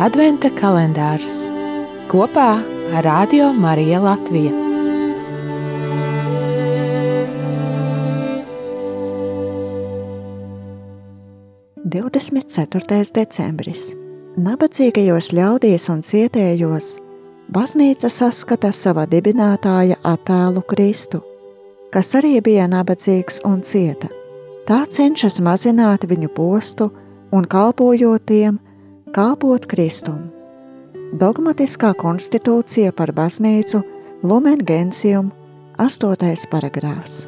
Adventa kalendārs kopā ar Radio Mariju Latviju. Divdesmit ceturtais decembris. Nabadzīgajos ļaudīs un cietējos baznīca saskata sava dibinātāja attēlu Kristu, kas arī bija nabadzīgs un cieta. Tā cenšas mazināt viņu postu un kalpojot tiem, kalpot Kristum. Dogmatiskā konstitūcija par baznīcu Lumen Gentium 8. paragrāfs.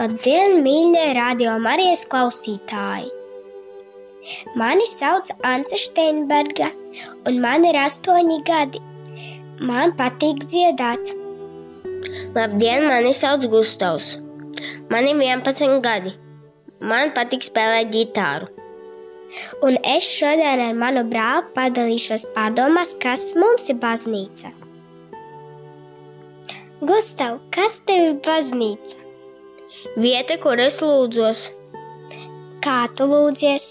Labdien, mīļie radio Marijas klausītāji! Mani sauc Anse Steinberga, un man ir astoņi gadi. Man patīk dziedāt. Labdien, mani sauc Gustavs. Man ir 11 gadi. Man patīk spēlēt ģitāru. Un es šodien ar manu brāli padalīšos pārdomās, kas mums ir baznīca. Gustav, kas tev ir baznīca? Vieta, kur es lūdzos. Kā tu lūdzies?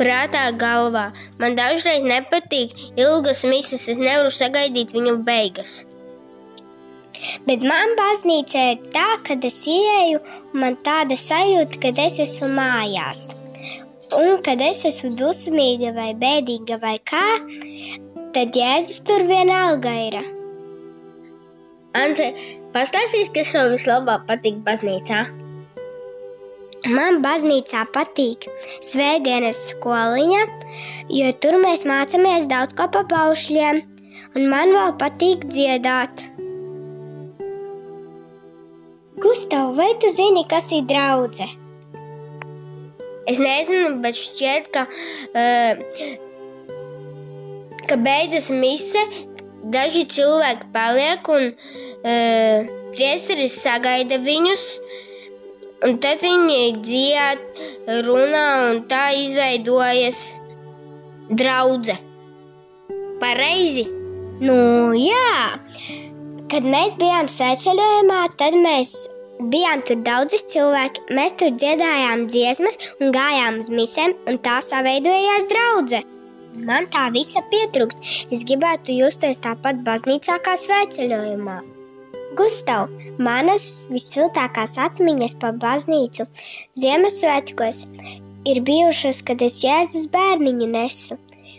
Prātā galvā. Man dažreiz nepatīk ilgas misijas, es nevaru sagaidīt viņu beigas. Bet man baznīca ir tā, ka es ieeju, man tāda sajūta, ka es esmu mājās. Un kad es esmu dusmīga vai bēdīga vai kā, tad Jēzus tur vienalga ir. Ance, pastāstīs, kas tev vislabāk patīk baznīcā? Man baznīcā patīk svētdienas skoliņa, jo tur mēs mācāmies daudz ko pa paušļiem, un man vēl patīk dziedāt. Gustav, vai tu zini, kas ir draudzene? Es nezinu, bet šķiet, ka, uh, ka beidzas mise, daži cilvēki paliek un uh, priesteris sagaida viņus. Un tad viņi dzied, runā, un tā izveidojas draudzene. Pareizi! Nu, jā, kad mēs bijām sēceļojumā, tad mēs bijām tur daudzi cilvēki. Mēs tur dziedājām dziesmas un gājām uz misēm, un tā saveidojās draudzene. Man tā visa pietrūkst. Es gribētu justies tāpat baznīcā kā svētceļojumā. Gustav, manas visiltākās atmiņas par baznīcu Ziemassvētkos ir bijušas, kad es Jēzus bērniņu nesu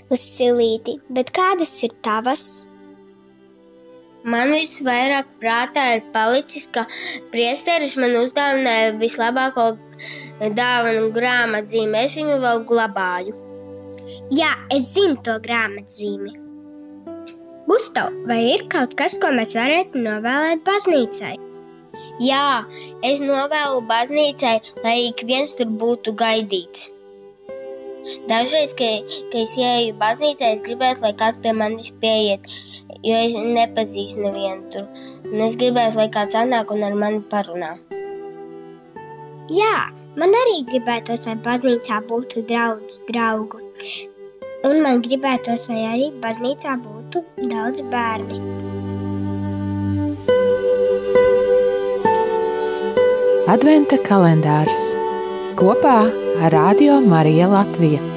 uz silīti, bet kādas ir tavas? Man visvairāk prātā ir palicis, ka priesteris man uzdāvināja vislabāko dāvanu grāmatzīmi. Es viņu vēl glabāju. Jā, es zinu to grāmatzīmi. Gustav, vai ir kaut kas, ko mēs varētu novēlēt baznīcai? Jā, es novēlu baznīcai, lai ik viens tur būtu gaidīts. Dažreiz, kad, kad es ieeju baznīcā, es gribētu, lai kāds pie manis pieiet, jo es nepazīstu nevienu tur. Un es gribētu, lai kāds atnāk un ar mani parunā. Jā, man arī gribētos, lai baznīcā būtu daudz draugu. Un man gribētos, lai arī baznīcā būtu daudz bērni. Adventa kalendārs kopā ar Radio Mariju Latviju.